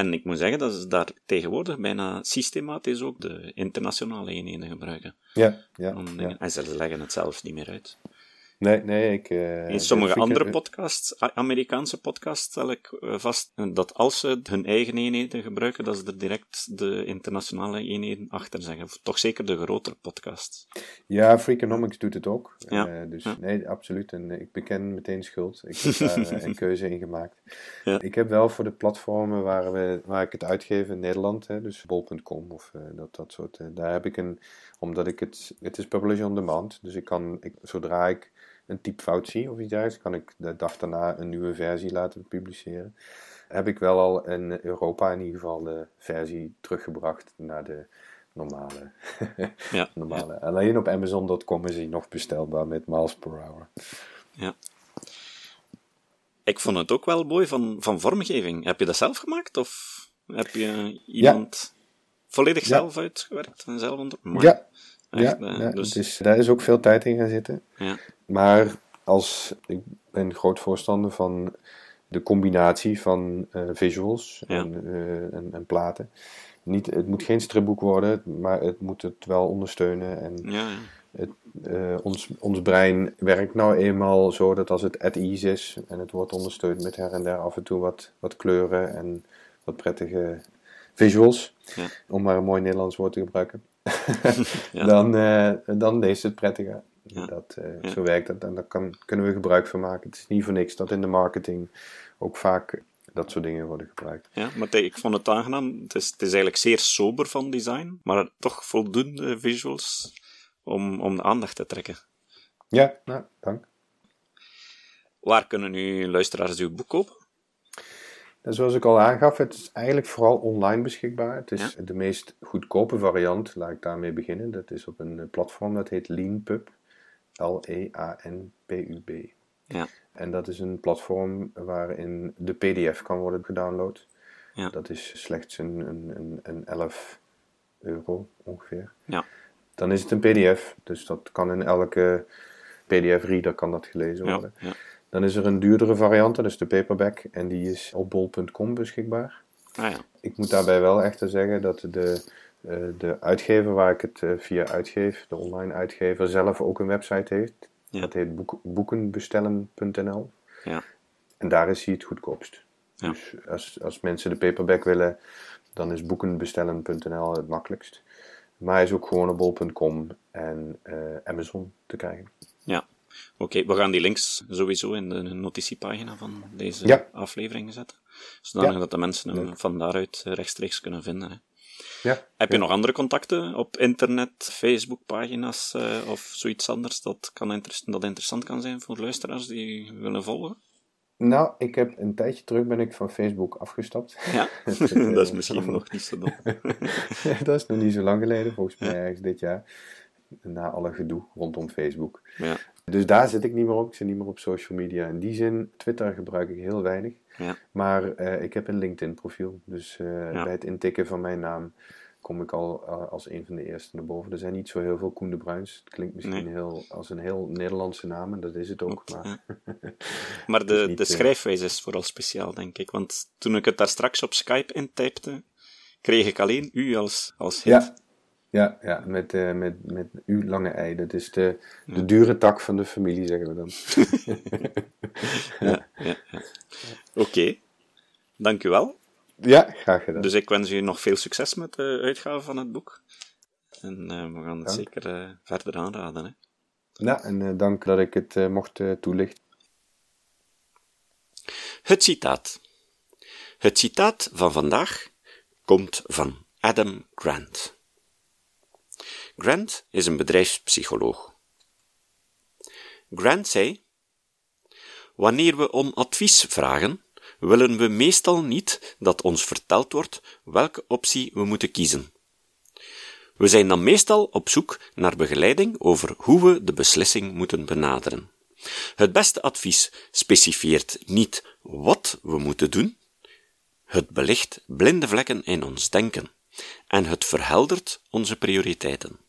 En ik moet zeggen dat ze daar tegenwoordig bijna systematisch ook de internationale eenheden gebruiken. Ja, ja, ja. En ze leggen het zelfs niet meer uit. Nee, nee, ik... Uh, in sommige andere podcasts, Amerikaanse podcasts, stel ik eh, vast dat als ze hun eigen eenheden gebruiken, dat ze er direct de internationale eenheden achter zeggen. Of toch zeker de grotere podcasts. Ja, Freakonomics doet het ook. Ja. Uh, dus nee, absoluut. En ik beken meteen schuld. Ik heb daar een keuze in gemaakt. Ja. Ik heb wel voor de platformen waar, we, waar ik het uitgeef in Nederland, hè, dus bol.com of dat, dat soort, daar heb ik een... Omdat ik het... Het is publish on demand, dus ik kan, ik, zodra ik een typfout zie of iets dergelijks, kan ik de dag daarna een nieuwe versie laten publiceren. heb ik wel al in Europa in ieder geval de versie teruggebracht naar de normale. ja, normale. Alleen op Amazon.com is hij nog bestelbaar met miles per hour. Ja. Ik vond het ook wel mooi van, van vormgeving. Heb je dat zelf gemaakt? Of heb je iemand volledig zelf uitgewerkt en zelf onder? Ja, ja, uh, dus... dus daar is ook veel tijd in gaan zitten. Ja. Maar als, ik ben groot voorstander van de combinatie van uh, visuals en, uh, en, en, platen. Niet, het moet geen stripboek worden, maar het moet het wel ondersteunen. En ja, het, ons, ons brein werkt nou eenmaal zo dat als het at ease is en het wordt ondersteund met her en der af en toe wat, wat kleuren en wat prettige visuals, om maar een mooi Nederlands woord te gebruiken, dan, uh, dan leest het prettiger. Dat, uh, Zo werkt dat en daar kan, kunnen we gebruik van maken. Het is niet voor niks dat in de marketing ook vaak dat soort dingen worden gebruikt. Ja, maar ik vond het aangenaam. Het is, het is eigenlijk zeer sober van design, maar toch voldoende visuals om, om de aandacht te trekken. Ja, nou, dank. Waar kunnen nu luisteraars uw boek kopen? Zoals ik al aangaf, het is eigenlijk vooral online beschikbaar. Het is de meest goedkope variant, laat ik daarmee beginnen. Dat is op een eh, platform dat heet LeanPub. L-E-A-N-P-U-B. Ja. En dat is een platform waarin de PDF kan worden gedownload. Ja. Dat is slechts een, een, een, 11 euro ongeveer. Ja. Dan is het een PDF, dus dat kan in elke PDF-reader kan dat gelezen worden. Ja. Dan is er een duurdere variant, dat is de paperback. En die is op bol.com beschikbaar. Ah, ja. Ik moet daarbij wel echter zeggen dat de, uh, de uitgever waar ik het uh, via uitgeef, de online uitgever, zelf ook een website heeft. Dat heet boek, boekenbestellen.nl. Ja. En daar is hij het goedkoopst. Dus als, als mensen de paperback willen, dan is boekenbestellen.nl het makkelijkst. Maar hij is ook gewoon op bol.com en uh, Amazon te krijgen. Ja, Oké, we gaan die links sowieso in de notitiepagina van deze aflevering zetten. Zodat dat de mensen hem van daaruit rechtstreeks kunnen vinden. Hè. Ja, Heb je nog andere contacten op internet, Facebookpagina's uh, of zoiets anders dat, kan dat interessant kan zijn voor luisteraars die willen volgen? Nou, ik heb een tijdje terug ben ik van Facebook afgestapt. Ja, dat is misschien nog niet zo dom. dat is nog niet zo lang geleden, volgens mij ergens dit jaar. Na alle gedoe rondom Facebook. Ja. Dus daar zit ik niet meer op. Ik zit niet meer op social media. In die zin, Twitter gebruik ik heel weinig. Ja. Maar uh, ik heb een LinkedIn-profiel. Dus uh, bij het intikken van mijn naam kom ik al uh, als een van de eerste naar boven. Er zijn niet zo heel veel Koen de Bruins. Het klinkt misschien nee. heel, als een heel Nederlandse naam, en dat is het ook. Maar, maar de, niet, de schrijfwijze is vooral speciaal, denk ik. Want toen ik het daar straks op Skype intypte, kreeg ik alleen u als, als hit. Ja. Ja, met, uh, met, met U lange ei. Dat is de, de dure tak van de familie, zeggen we dan. ja, ja, ja. Oké, okay. dank u wel. Ja, graag gedaan. Dus ik wens u nog veel succes met de uitgave van het boek. En uh, we gaan het dank. zeker uh, verder aanraden. Hè. Ja, en dank dat ik het mocht toelichten. Het citaat. Het citaat van vandaag komt van Adam Grant. Grant is een bedrijfspsycholoog. Grant zei: Wanneer we om advies vragen, willen we meestal niet dat ons verteld wordt welke optie we moeten kiezen. We zijn dan meestal op zoek naar begeleiding over hoe we de beslissing moeten benaderen. Het beste advies specifieert niet wat we moeten doen, het belicht blinde vlekken in ons denken en het verheldert onze prioriteiten.